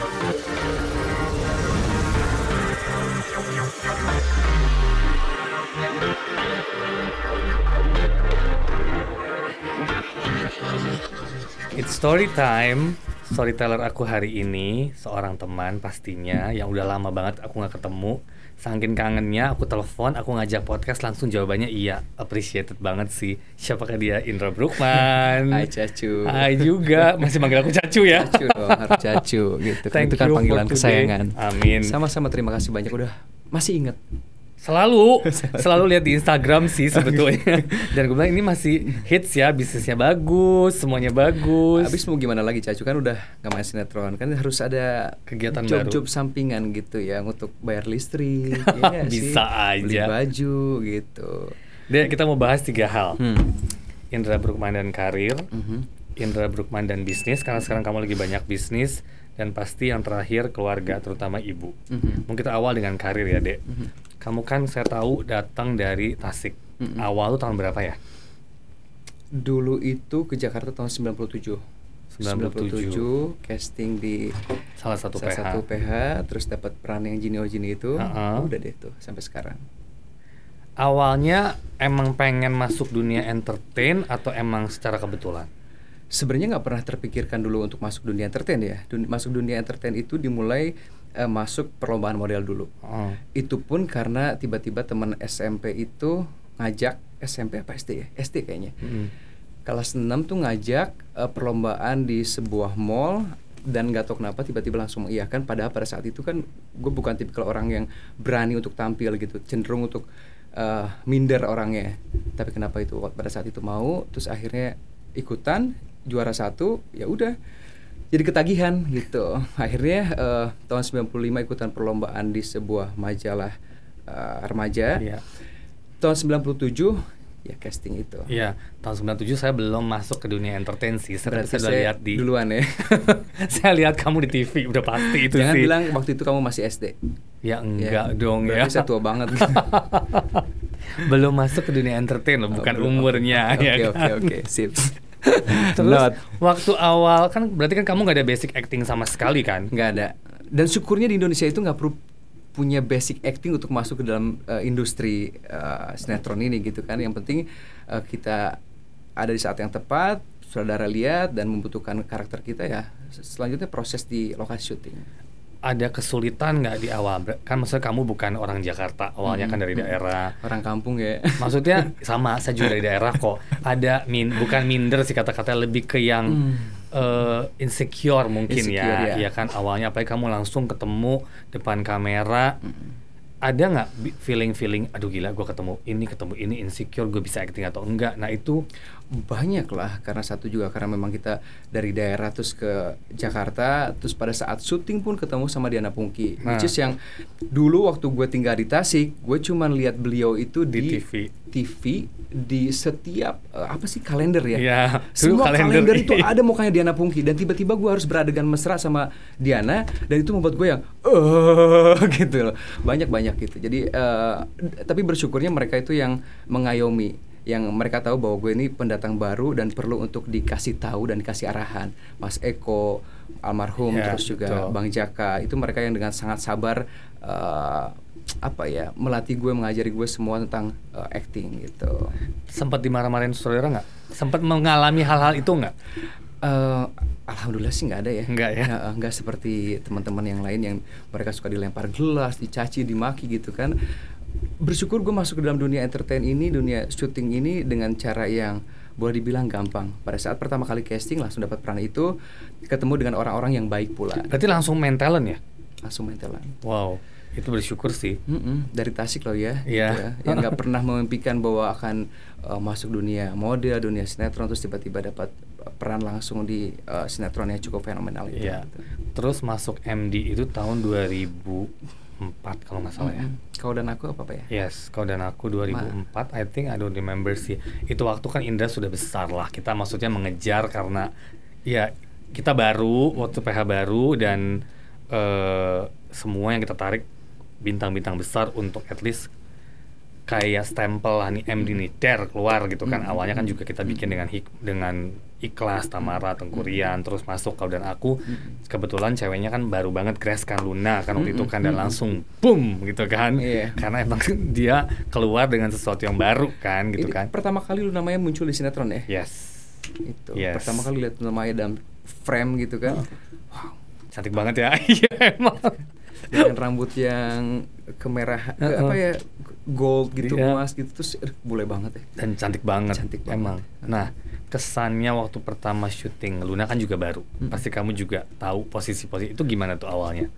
It's story time. Storyteller aku hari ini seorang teman pastinya yang udah lama banget aku nggak ketemu. Saking kangennya aku telepon, aku ngajak podcast langsung jawabannya iya. Appreciated banget sih. Siapakah dia? Indra Brukman. Hai Cacu. Hai juga. Masih manggil aku Cacu ya? Cacu dong, harus Cacu gitu. Thank Itu kan panggilan kesayangan. Amin. Sama-sama terima kasih banyak udah masih inget. Selalu, selalu lihat di Instagram sih sebetulnya. Dan gue bilang ini masih hits ya, bisnisnya bagus, semuanya bagus. Habis mau gimana lagi Cacu kan udah nggak main sinetron kan harus ada Kegiatan job-job baru. sampingan gitu ya untuk bayar listrik. ya nggak sih? Bisa Beli aja. baju gitu. Dek, kita mau bahas tiga hal. Hmm. Indra Brukman dan karir, Mhm. Indra Brukman dan bisnis karena sekarang kamu lagi banyak bisnis dan pasti yang terakhir keluarga terutama ibu. Mhm. Mungkin kita awal dengan karir ya, Dek. Mhm. Kamu kan saya tahu datang dari Tasik. Mhm. Awal tuh tahun berapa ya? Dulu itu ke Jakarta tahun 97. 97. casting di Salah satu salah PH. satu PH terus dapat peran yang Jinio Jini itu. Ha-ha. Udah deh tuh sampai sekarang. Awalnya emang pengen masuk dunia entertain atau emang secara kebetulan? Sebenarnya nggak pernah terpikirkan dulu untuk masuk dunia entertain ya. Dun- masuk dunia entertain itu dimulai eh, masuk perlombaan model dulu. Oh. Itu pun karena tiba-tiba teman SMP itu ngajak SMP apa SD ya? SD kayaknya. Mm. Kelas 6 tuh ngajak eh, perlombaan di sebuah mall dan nggak tahu kenapa tiba-tiba langsung mengiyakan padahal pada saat itu kan gue bukan tipikal orang yang berani untuk tampil gitu cenderung untuk eh, minder orangnya tapi kenapa itu pada saat itu mau terus akhirnya ikutan juara satu ya udah jadi ketagihan gitu akhirnya eh, tahun 95 ikutan perlombaan di sebuah majalah eh, remaja Iya. tahun 97 ya casting itu Iya, tahun 97 saya belum masuk ke dunia entertain sih. Saya, saya udah saya lihat di duluan ya. saya lihat kamu di TV udah pasti itu Jangan sih. bilang waktu itu kamu masih SD. ya enggak dong ya. Saya tua banget. belum masuk ke dunia entertain loh, Oh, bukan belum. umurnya Oke ya oke kan? oke sip. Terus Not. waktu awal kan berarti kan kamu nggak ada basic acting sama sekali kan? nggak ada. Dan syukurnya di Indonesia itu nggak perlu punya basic acting untuk masuk ke dalam eh, industri eh, sinetron ini gitu kan. Yang penting eh, kita ada di saat yang tepat, saudara lihat dan membutuhkan karakter kita ya. Selanjutnya proses di lokasi syuting. Ada kesulitan nggak di awal? Kan maksudnya kamu bukan orang Jakarta, awalnya kan dari Hmm. daerah. Orang kampung ya. Maksudnya sama, saya juga dari daerah kok. Ada min, bukan minder sih kata-kata lebih ke yang Hmm. eh, insecure mungkin Insecure, ya, ya. ya kan awalnya apalagi kamu langsung ketemu depan kamera, Mm-mm. Ada nggak feeling-feeling, aduh gila gue ketemu ini ketemu ini insecure gue bisa acting atau enggak? Nah itu banyak lah karena satu juga karena memang kita dari daerah terus ke Jakarta terus pada saat syuting pun ketemu sama Diana Pungki Nah. which is yang dulu waktu gue tinggal di Tasik gue cuman lihat beliau itu Di di, TV. TV di setiap eh, apa sih kalender ya? Ya semua kalender, itu iya. ada mukanya Diana Pungki dan tiba-tiba gue harus beradegan mesra sama Diana dan itu membuat gue yang eh gitu loh. Banyak banyak gitu. Jadi eh, tapi bersyukurnya mereka itu yang mengayomi yang mereka tahu bahwa gue ini pendatang baru dan perlu untuk dikasih tahu dan dikasih arahan. Mas Eko almarhum Ya, terus juga betul. Bang Jaka itu mereka yang dengan sangat sabar eh, apa ya melatih gue mengajari gue semua tentang eh, acting gitu sempat dimarah-marahin saudara nggak? Sempat mengalami hal-hal itu nggak? Eh, alhamdulillah sih nggak ada ya. Nggak ya? Nggak, nggak seperti teman-teman yang lain yang mereka suka dilempar gelas, dicaci, dimaki gitu kan. Bersyukur gue masuk ke dalam dunia entertain ini, dunia syuting ini dengan cara yang boleh dibilang gampang. Pada saat pertama kali casting langsung dapat peran itu, ketemu dengan orang-orang yang baik pula. Berarti langsung main talent ya? Langsung main talent. Wow, itu bersyukur sih. Mm-mm, dari Tasik loh ya, Iya. gitu ya. yang nggak pernah memimpikan bahwa akan uh, masuk dunia model, dunia sinetron, terus tiba-tiba dapat uh, peran langsung di uh, sinetron yang cukup fenomenal itu. Gitu. Terus masuk MD itu tahun 2004 kalau nggak salah ya. Mm-mm. Kau dan aku apa apa ya? Yes, kau dan aku 2004, I think I don't remember sih. Itu waktu kan Indra sudah besar lah. Kita maksudnya mengejar karena ya kita baru, waktu PH baru dan eh, semua yang kita tarik bintang-bintang besar untuk at least kayak stempel nih MD nih der keluar gitu kan. Mm. Awalnya kan juga kita bikin dengan hik dengan ikhlas Tamara Tengkurian terus masuk kau dan aku kebetulan ceweknya kan baru banget Grace kan Luna kan waktu itu kan dan langsung boom gitu kan. Iya. karena emang dia keluar dengan sesuatu yang baru kan gitu Ini kan. pertama kali lu namanya muncul di sinetron ya? Yes. Itu Yes. pertama kali lihat namanya dalam frame gitu kan. Cantik banget ya. Iya emang dengan rambut yang kemerah ke Uh-uh. apa ya gold gitu Iya. emas gitu terus aduh, boleh banget ya dan cantik banget Cantik banget. emang nah kesannya waktu pertama syuting Luna kan juga baru Hmm. pasti kamu juga tahu posisi-posisi itu gimana tuh awalnya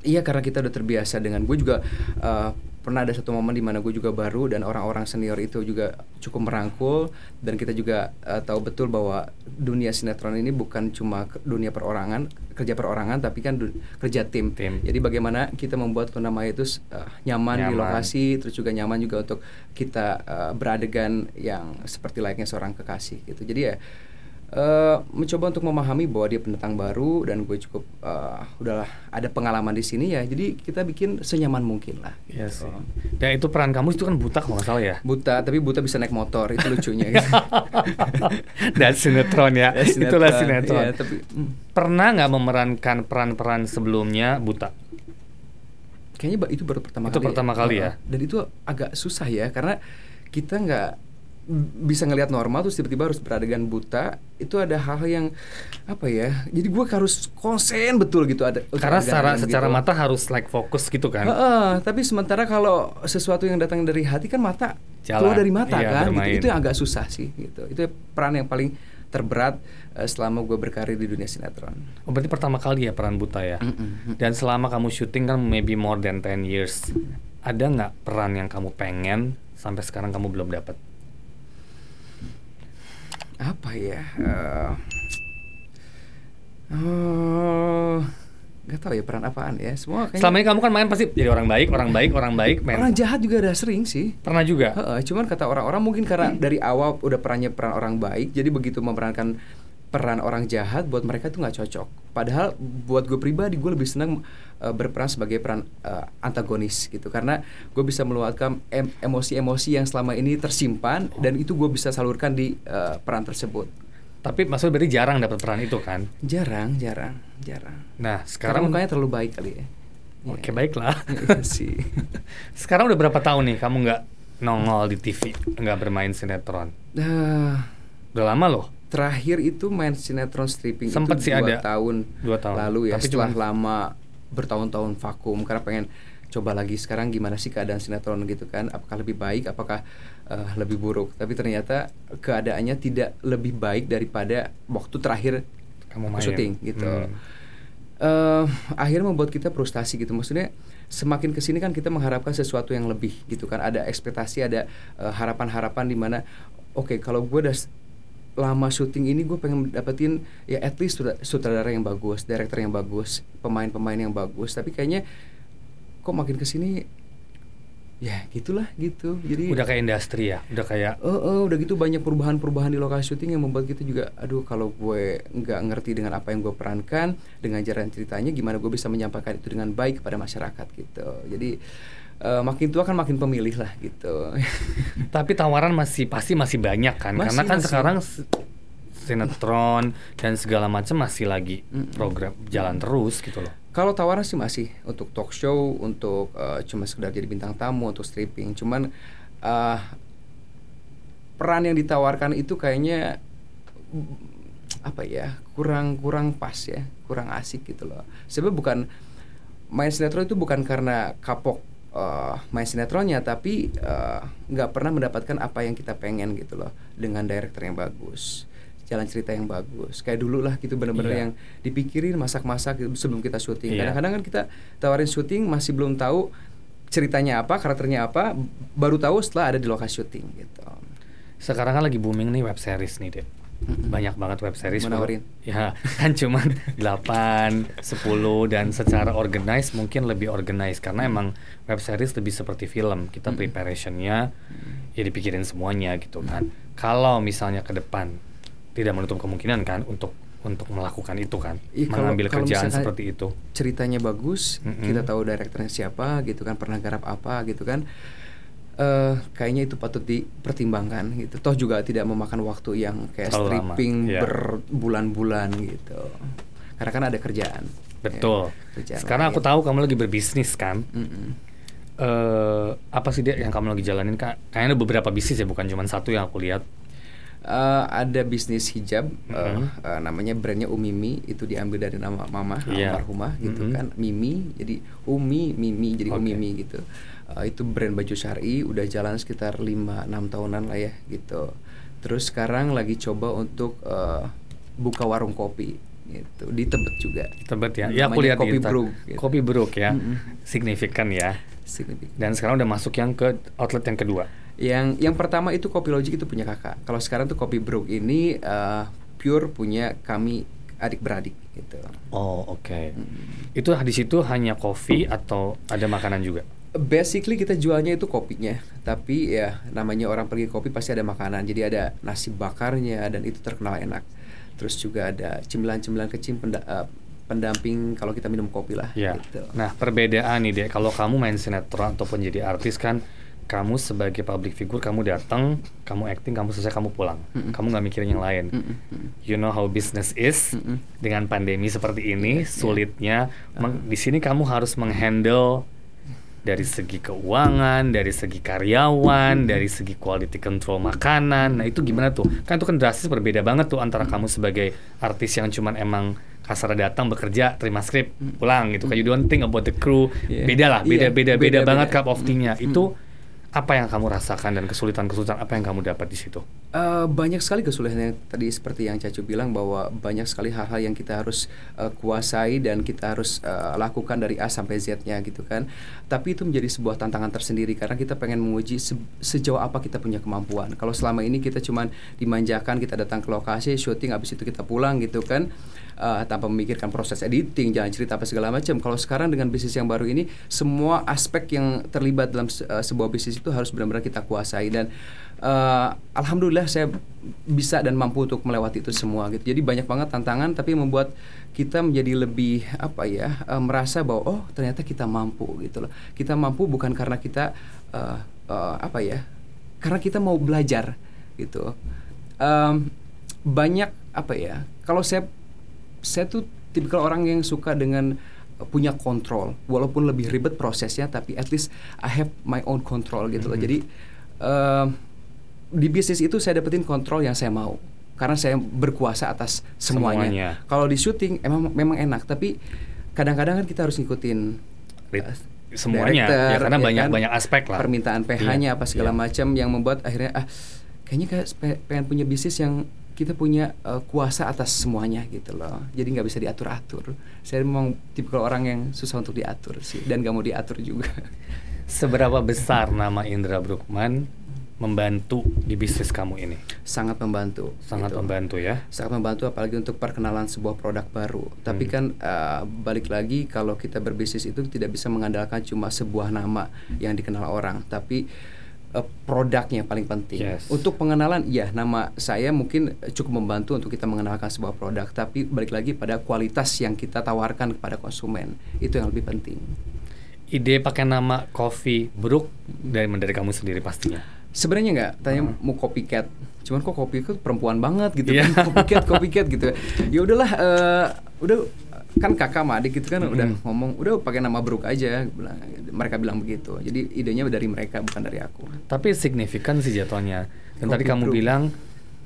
Iya karena kita udah terbiasa dengan gue juga uh, pernah ada satu momen di mana gue juga baru dan orang-orang senior itu juga cukup merangkul dan kita juga uh, tahu betul bahwa dunia sinetron ini bukan cuma dunia perorangan kerja perorangan tapi kan kerja tim. Tim. Jadi bagaimana kita membuat Luna Maya itu uh, nyaman, di Nyaman. lokasi terus juga nyaman juga untuk kita uh, beradegan yang seperti layaknya seorang kekasih gitu. Jadi ya eh, mencoba untuk memahami bahwa dia pendatang baru dan gue cukup eh, udahlah ada pengalaman di sini ya jadi kita bikin senyaman mungkin lah Iya gitu. sih. Dan itu peran kamu itu kan buta kalau nggak salah ya. buta tapi buta bisa naik motor itu lucunya gitu. Dan sinetron ya. Ya, sinetron. Itulah sinetron. Iya, tapi mm, Pernah nggak memerankan peran-peran sebelumnya buta? kayaknya itu baru pertama Itu kali pertama kali ya? dan itu agak susah ya karena kita nggak bisa ngelihat normal terus tiba-tiba harus beradegan buta itu ada hal yang apa ya jadi gue harus konsen betul gitu ada Karena secara adegan-adegan secara gitu. mata harus like fokus gitu kan. Heeh, tapi sementara kalau sesuatu yang datang dari hati kan mata Jalan. keluar dari mata Iya, kan, gitu. itu yang agak susah sih gitu. Itu peran yang paling terberat eh, selama gue berkarir di dunia sinetron. Oh, berarti pertama kali ya peran buta ya. Mm-mm. Dan selama kamu syuting kan maybe more than 10 years. Ada nggak peran yang kamu pengen sampai sekarang kamu belum dapat? Apa ya? Eh, oh, nggak tahu ya peran apaan ya. Semua kayaknya Selama ini kamu kan main pasti jadi orang baik, orang baik, orang baik, main. orang jahat juga ada sering sih. Pernah juga. Heeh, cuman kata orang-orang mungkin karena dari awal udah perannya peran orang baik, jadi begitu memerankan peran orang jahat buat mereka itu nggak cocok. Padahal buat gue pribadi gue lebih senang eh, berperan sebagai peran eh, antagonis gitu karena gue bisa meluapkan em- emosi-emosi yang selama ini tersimpan dan itu gue bisa salurkan di eh, peran tersebut. Tapi maksudnya berarti jarang dapat peran itu kan? Jarang, jarang, jarang. Nah, Karena sekarang mukanya terlalu baik kali ya. Oke, Iya. baiklah. Iya sih. sekarang udah berapa tahun nih kamu nggak nongol di TV, nggak bermain sinetron? Nah, Udah lama loh. terakhir itu main sinetron stripping Sempet itu sih dua ada. tahun Dua tahun. lalu ya Tapi setelah cuman- lama bertahun-tahun vakum karena pengen coba lagi sekarang gimana sih keadaan sinetron gitu kan? Apakah lebih baik apakah eh, lebih buruk? Tapi ternyata keadaannya tidak lebih baik daripada waktu terakhir Kamu main. syuting gitu. Hmm. Eh, akhirnya membuat kita frustasi gitu. Maksudnya semakin ke sini kan kita mengharapkan sesuatu yang lebih gitu kan. Ada ekspektasi ada eh, harapan-harapan di mana oke kalau gue udah lama syuting ini gue pengen dapetin ya at least sutra- sutradara yang bagus director yang bagus pemain-pemain yang bagus. Tapi kayaknya kok makin ke sini ya gitulah gitu. Jadi Udah kayak industri ya, udah kayak Oh, oh, udah gitu banyak perubahan-perubahan di lokasi syuting yang membuat kita juga, aduh kalau gue nggak ngerti dengan apa yang gue perankan, dengan jalan ceritanya, gimana gue bisa menyampaikan itu dengan baik kepada masyarakat gitu. Jadi eh, makin tua kan makin pemilih lah gitu. tapi tawaran masih pasti masih banyak kan Masih, karena kan masih. sekarang sinetron dan segala macam masih lagi program jalan terus gitu loh. Kalau tawaran sih masih untuk talk show, untuk eh, cuma sekedar jadi bintang tamu, untuk stripping. Cuman eh, peran yang ditawarkan itu kayaknya apa ya kurang kurang pas ya, kurang asik gitu loh. Sebab bukan main sinetron itu bukan karena kapok eh, main sinetronnya, tapi eh, nggak pernah mendapatkan apa yang kita pengen gitu loh dengan director yang bagus jalan cerita yang bagus kayak dulu lah gitu bener-bener Iya. yang dipikirin masak-masak gitu sebelum kita syuting Iya. kadang-kadang kan kita tawarin syuting masih belum tahu ceritanya apa karakternya apa baru tahu setelah ada di lokasi syuting gitu Sekarang kan lagi booming nih web series nih, Dek. Mm-mm. Banyak banget web series. Menawarin. Ya, kan cuman 8, 10 dan secara organize mungkin lebih organize karena emang web series lebih seperti film. Kita Mm-mm. preparationnya ya dipikirin semuanya gitu kan. Kalau misalnya ke depan tidak menutup kemungkinan kan untuk untuk melakukan itu kan, kalau- mengambil kalau kerjaan seperti itu. ceritanya bagus Mm-mm. kita tahu direkturnya siapa gitu kan pernah garap apa gitu kan uh, kayaknya itu patut dipertimbangkan gitu. Toh juga tidak memakan waktu yang kayak Terlalu stripping iya. berbulan-bulan gitu. Karena kan ada kerjaan. Betul. ya, kerjaan Sekarang aku lain. tahu kamu lagi berbisnis kan. Mm-mm. eh apa sih dia yang kamu lagi jalanin kak? Kayaknya ada beberapa bisnis ya, bukan cuma satu yang aku lihat. Uh, ada bisnis hijab uh, Mhm. uh, namanya brandnya Umimi itu diambil dari nama mama Iya. almarhumah gitu Mhm. kan Mimi jadi Umi Mimi jadi Oke. Umimi gitu Uh, itu brand baju syari udah jalan sekitar 5-6 tahunan lah ya gitu terus sekarang lagi coba untuk uh, buka warung kopi gitu di Tebet juga Tebet ya. Ya aku lihat Kopi Brook, gitu. Kopi Brook ya. Mm-mm. Signifikan ya. Signifikan. Dan sekarang udah masuk yang ke outlet yang kedua. Yang yang pertama itu Kopi Logic itu punya kakak. Kalau sekarang tuh Kopi Brook ini uh, pure punya kami adik beradik gitu. Oh, oke. Mm. Itu di situ hanya kopi atau ada makanan juga? Basically kita jualnya itu kopinya, tapi ya namanya orang pergi kopi pasti ada makanan. Jadi ada nasi bakarnya dan itu terkenal enak. Terus juga ada cemilan-cemilan kecil penda- uh, pendamping kalau kita minum kopi lah. Ya. Gitu. Nah, perbedaan nih, Dek. Kalau kamu main sinetron ataupun jadi artis kan kamu sebagai public figure kamu datang, kamu acting, kamu selesai, kamu pulang. Mm-mm. Kamu nggak mikirin yang lain. Mm-mm, mm. You know how business is. Mm-mm. Dengan pandemi seperti ini, iya. sulitnya. Meng- Uh-huh. Di sini kamu harus menghandle dari segi keuangan, dari segi karyawan, dari segi quality control makanan. Nah, itu gimana tuh? Kan itu kan drastis berbeda banget tuh antara kamu sebagai artis yang cuman emang kasar datang bekerja, terima skrip, pulang gitu. Kayak you don't think about the crew. Iya. Beda lah, beda Iya, beda beda, beda, banget beda. cup of tea-nya. Mm, Itu apa yang kamu rasakan dan kesulitan-kesulitan apa yang kamu dapat di situ? Eh, banyak sekali kesulitan yang tadi seperti yang Cacu bilang bahwa banyak sekali hal-hal yang kita harus eh, kuasai dan kita harus eh, lakukan dari A sampai Z-nya gitu kan. Tapi itu menjadi sebuah tantangan tersendiri karena kita pengen menguji se- sejauh apa kita punya kemampuan. Kalau selama ini kita cuman dimanjakan, kita datang ke lokasi, syuting habis itu kita pulang gitu kan. eh, tanpa memikirkan proses editing, jalan cerita apa segala macam. Kalau sekarang dengan bisnis yang baru ini, semua aspek yang terlibat dalam eh, sebuah bisnis itu harus benar-benar kita kuasai dan eh, alhamdulillah saya bisa dan mampu untuk melewati itu semua gitu. Jadi banyak banget tantangan tapi membuat kita menjadi lebih apa ya eh, merasa bahwa oh ternyata kita mampu gitu loh. Kita mampu bukan karena kita eh, eh, apa ya? Karena kita mau belajar gitu. Em, banyak apa ya? Kalau saya saya tuh tipikal orang yang suka dengan uh, punya kontrol walaupun lebih ribet prosesnya tapi at least I have my own control gitu loh Mhm. jadi um, di bisnis itu saya dapetin kontrol yang saya mau. Karena saya berkuasa atas semuanya, Semuanya. kalau di syuting emang memang enak. Tapi kadang-kadang kan kita harus ngikutin uh, semuanya, ya, karena ya banyak- kan, banyak aspek lah. permintaan Iya, PH-nya apa segala iya. macam yang membuat akhirnya ah kayaknya kayak pe- pengen punya bisnis yang kita punya uh, kuasa atas semuanya gitu loh. Jadi nggak bisa diatur atur saya memang tipikal orang yang susah untuk diatur sih. Dan gak mau diatur juga. Seberapa besar nama Indra Brukman membantu di bisnis kamu ini? sangat membantu Sangat gitu. membantu ya. sangat membantu apalagi untuk perkenalan sebuah produk baru. Tapi Hmm. kan uh, balik lagi kalau kita berbisnis itu tidak bisa mengandalkan cuma sebuah nama yang dikenal orang, tapi uh, produknya paling penting. Yes. Untuk pengenalan, ya nama saya mungkin cukup membantu untuk kita mengenalkan sebuah produk, tapi balik lagi pada kualitas yang kita tawarkan kepada konsumen itu yang lebih penting. Ide pakai nama Coffee Brook dari dari kamu sendiri pastinya. Sebenarnya nggak, tanya Hmm. mau copycat. Cuman kok copycat perempuan banget gitu Iya. kan, copycat, copycat gitu. Ya udahlah, eh, udah kan kakak sama adik gitu kan udah Mm-mm. ngomong, udah pakai nama Brook aja. Mereka bilang begitu. Jadi idenya dari mereka bukan dari aku. Tapi signifikan sih jatuhnya. Dan tadi Coffee kamu Brook. bilang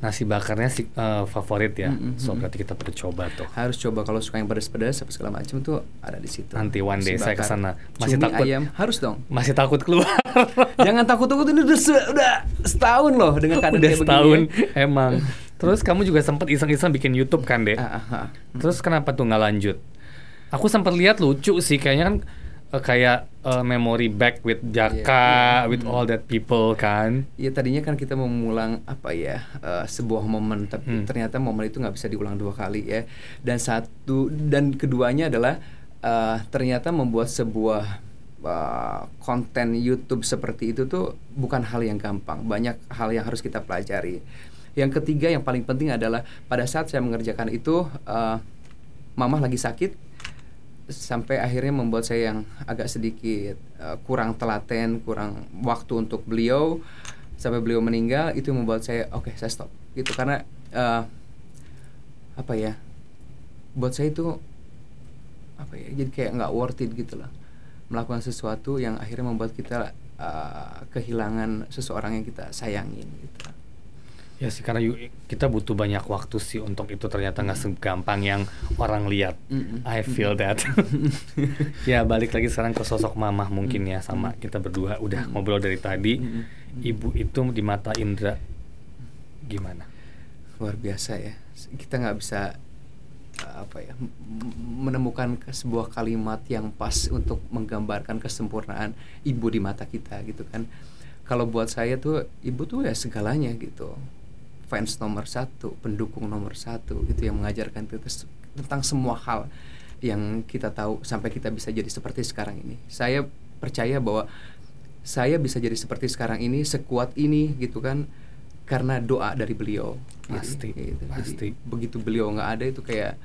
nasi bakarnya si, eh, favorit ya. Mm-mm. So berarti kita perlu coba tuh. Harus coba kalau suka yang pedas-pedas apa segala macam tuh ada di situ. Nanti one day Nasi saya bakar. ke sana. Masih Cumi takut. ayam harus dong. Masih takut keluar. Jangan takut-takut ini udah, se- udah setahun loh dengan keadaan Udah kayak setahun begini. emang. Terus kamu juga sempat iseng-iseng bikin YouTube kan, Dek? Ah, ah, ah. Terus kenapa tuh nggak lanjut? Aku sempat lihat lucu sih, kayaknya kan eh, kayak eh, memory back with Jaka, Iya. with all that people kan. Ya tadinya kan kita mau mengulang apa ya eh, sebuah momen tapi Hmm. ternyata momen itu nggak bisa diulang dua kali ya dan satu dan keduanya adalah eh, ternyata membuat sebuah eh, konten YouTube seperti itu tuh bukan hal yang gampang banyak hal yang harus kita pelajari yang ketiga yang paling penting adalah pada saat saya mengerjakan itu eh, mamah lagi sakit sampai akhirnya membuat saya yang agak sedikit uh, kurang telaten, kurang waktu untuk beliau. Sampai beliau meninggal itu membuat saya oke okay, saya stop. Gitu karena uh, apa ya buat saya itu apa ya jadi kayak nggak worth it gitu lah melakukan sesuatu yang akhirnya membuat kita uh, kehilangan seseorang yang kita sayangin gitu Ya sih karena kita butuh banyak waktu sih untuk itu ternyata nggak segampang yang orang lihat. I feel that. ya balik lagi sekarang ke sosok mamah mungkin ya sama kita berdua udah ngobrol dari tadi. Ibu itu di mata Indra gimana? Luar biasa ya. Kita nggak bisa apa ya menemukan sebuah kalimat yang pas untuk menggambarkan kesempurnaan ibu di mata kita gitu kan. Kalau buat saya tuh ibu tuh ya segalanya gitu fans nomor satu, pendukung nomor satu gitu yang mengajarkan kita tentang semua hal yang kita tahu sampai kita bisa jadi seperti sekarang ini. Saya percaya bahwa saya bisa jadi seperti sekarang ini sekuat ini gitu kan karena doa dari beliau. Pasti, gitu, gitu. pasti. Jadi, begitu beliau nggak ada itu kayak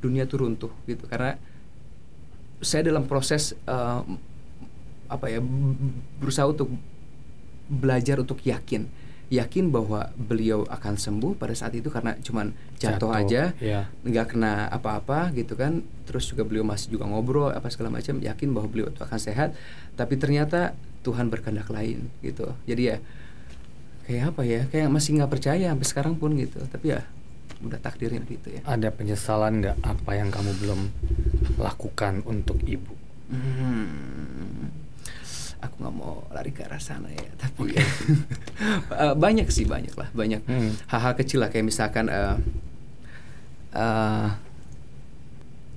dunia tuh runtuh gitu karena saya dalam proses uh, apa ya berusaha untuk belajar untuk yakin yakin bahwa beliau akan sembuh pada saat itu karena cuman jatuh, jatuh aja yeah. nggak kena apa-apa gitu kan. Terus juga beliau masih juga ngobrol apa segala macam yakin bahwa beliau itu akan sehat. Tapi ternyata Tuhan berkehendak lain gitu. Jadi ya kayak apa ya kayak masih nggak percaya sampai sekarang pun gitu. Tapi ya udah takdirnya begitu ya. Ada penyesalan nggak apa yang kamu belum lakukan untuk ibu? Hmm aku nggak mau lari ke arah sana ya tapi okay. uh, banyak sih banyak lah banyak hmm. hal-hal kecil lah kayak misalkan uh, uh,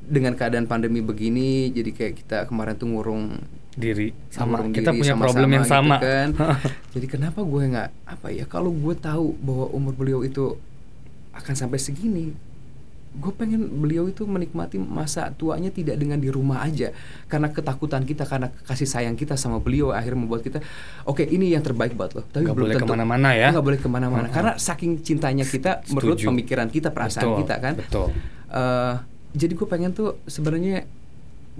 dengan keadaan pandemi begini jadi kayak kita kemarin tuh ngurung diri sama ngurung kita diri, punya sama problem yang gitu sama gitu kan. jadi kenapa gue nggak apa ya kalau gue tahu bahwa umur beliau itu akan sampai segini gue pengen beliau itu menikmati masa tuanya tidak dengan di rumah aja. Karena ketakutan kita karena kasih sayang kita sama beliau akhirnya membuat kita oke okay, ini yang terbaik buat lo. Tapi gak belum boleh ke mana-mana ya. nggak boleh ke mana-mana. Uh -huh. karena saking cintanya kita Setuju. menurut pemikiran kita perasaan betul, kita kan. Betul. Uh, jadi gue pengen tuh sebenarnya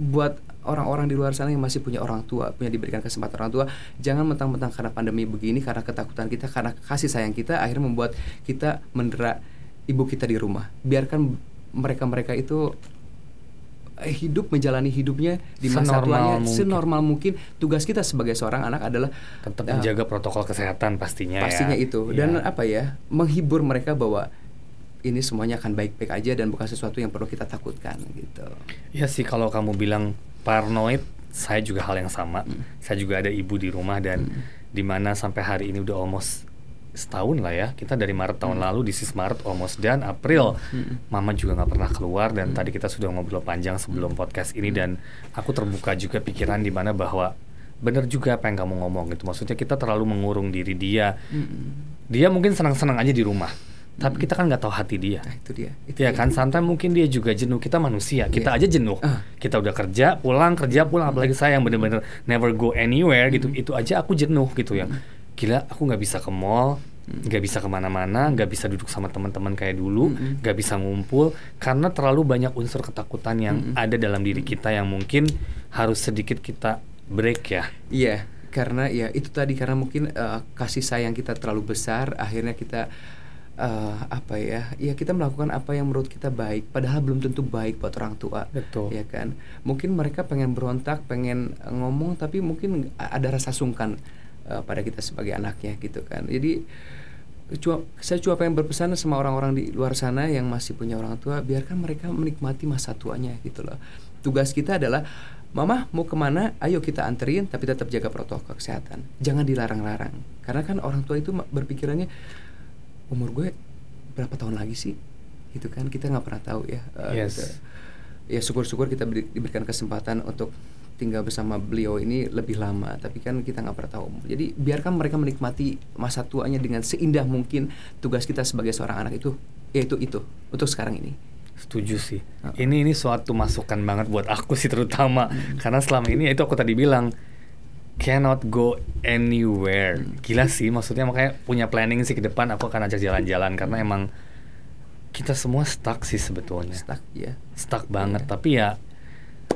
buat orang-orang di luar sana yang masih punya orang tua, punya diberikan kesempatan orang tua, jangan mentang-mentang karena pandemi begini, karena ketakutan kita, karena kasih sayang kita, akhirnya membuat kita mendera ibu kita di rumah. Biarkan mereka-mereka itu eh, hidup menjalani hidupnya di masa tuanya mungkin. senormal mungkin. Tugas kita sebagai seorang anak adalah tetap uh, menjaga protokol kesehatan pastinya. Pastinya ya. itu dan ya. apa ya menghibur mereka bahwa ini semuanya akan baik-baik aja dan bukan sesuatu yang perlu kita takutkan gitu. Ya sih kalau kamu bilang paranoid, saya juga hal yang sama. Hmm. Saya juga ada ibu di rumah dan hmm. di mana sampai hari ini udah almost setahun lah ya kita dari Maret tahun hmm. lalu di sis Maret almost dan April hmm. Mama juga nggak pernah keluar dan hmm. tadi kita sudah ngobrol panjang sebelum podcast ini hmm. dan aku terbuka juga pikiran di mana bahwa benar juga apa yang kamu ngomong gitu maksudnya kita terlalu mengurung diri dia hmm. dia mungkin senang-senang aja di rumah tapi kita kan nggak tahu hati dia. Nah, itu dia. Itu ya kan, santai mungkin dia juga jenuh. Kita manusia, kita yeah. aja jenuh. Uh. Kita udah kerja, pulang, kerja, pulang. Apalagi saya yang bener-bener never go anywhere gitu. Itu aja aku jenuh gitu ya gila aku nggak bisa ke mall nggak bisa ke mana-mana, nggak bisa duduk sama teman-teman kayak dulu, nggak mm -hmm. bisa ngumpul karena terlalu banyak unsur ketakutan yang mm -hmm. ada dalam diri kita yang mungkin harus sedikit kita break ya. Iya, karena ya itu tadi karena mungkin uh, kasih sayang kita terlalu besar, akhirnya kita uh, apa ya ya kita melakukan apa yang menurut kita baik padahal belum tentu baik buat orang tua betul ya kan mungkin mereka pengen berontak pengen ngomong tapi mungkin ada rasa sungkan uh, pada kita sebagai anaknya gitu kan jadi cua, saya cuma pengen berpesan sama orang-orang di luar sana yang masih punya orang tua biarkan mereka menikmati masa tuanya gitu loh tugas kita adalah Mama mau ke mana? Ayo kita anterin, tapi tetap jaga protokol kesehatan. Jangan dilarang-larang, karena kan orang tua itu berpikirannya umur gue berapa tahun lagi sih, gitu kan? Kita nggak pernah tahu ya. Uh, yes. gitu. Ya syukur-syukur kita diberikan kesempatan untuk tinggal bersama beliau ini lebih lama tapi kan kita nggak pernah tahu jadi biarkan mereka menikmati masa tuanya dengan seindah mungkin tugas kita sebagai seorang anak itu yaitu itu untuk sekarang ini setuju sih uh. ini ini suatu masukan banget buat aku sih terutama hmm. karena selama ini itu aku tadi bilang cannot go anywhere hmm. gila sih maksudnya makanya punya planning sih ke depan aku akan ajak jalan-jalan karena hmm. emang kita semua stuck sih sebetulnya stuck ya stuck banget yeah. tapi ya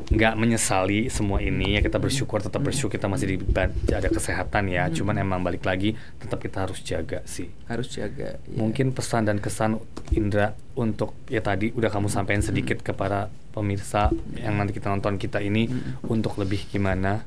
nggak menyesali semua ini ya kita bersyukur tetap bersyukur kita masih di ada kesehatan ya Hmm. cuman emang balik lagi tetap kita harus jaga sih harus jaga ya. mungkin pesan dan kesan Indra untuk ya tadi udah kamu sampaikan sedikit kepada pemirsa yang nanti kita nonton kita ini Mm. untuk lebih gimana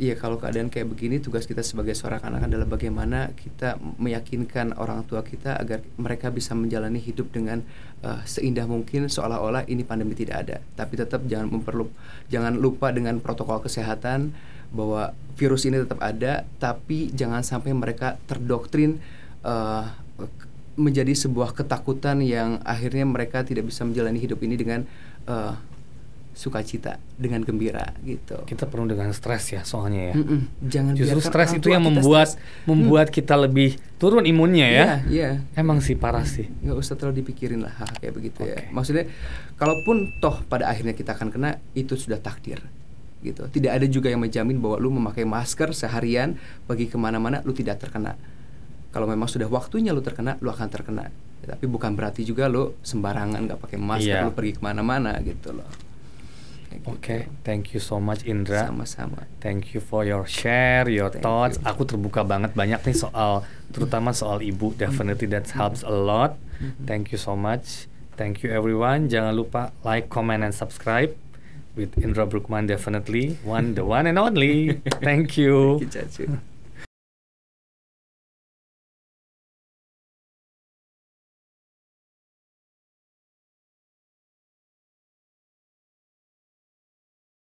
Iya kalau keadaan kayak begini tugas kita sebagai seorang anak adalah bagaimana kita meyakinkan orang tua kita agar mereka bisa menjalani hidup dengan uh, seindah mungkin seolah-olah ini pandemi tidak ada. Tapi tetap jangan memperlu jangan lupa dengan protokol kesehatan bahwa virus ini tetap ada, tapi jangan sampai mereka terdoktrin uh, menjadi sebuah ketakutan yang akhirnya mereka tidak bisa menjalani hidup ini dengan uh, sukacita dengan gembira gitu. kita penuh dengan stres ya soalnya ya Mm-mm. Jangan justru stres itu yang membuat stres. membuat kita lebih turun imunnya ya Iya, iya. emang sih parah sih nggak usah terlalu dipikirin lah hal kayak begitu ya. Oke. Maksudnya, kalaupun toh pada akhirnya kita akan kena, itu sudah takdir, gitu. Tidak ada juga yang menjamin bahwa lu memakai masker seharian pergi ke mana-mana, lu tidak terkena. Kalau memang sudah waktunya lu terkena, lu akan terkena. Tapi bukan berarti juga lu sembarangan nggak pakai masker, Iya. lu pergi ke mana-mana gitu loh. Oke, gitu. thank you so much Indra. Sama-sama. Thank you for your share, your Thank thoughts. you. Aku terbuka banget banyak nih soal, terutama soal ibu. Definitely that helps a lot. Mhm. Thank you so much. Thank you everyone. Jangan lupa like, comment, and subscribe with Indra Brookman. Definitely one, the one and only. Thank you. Thank you.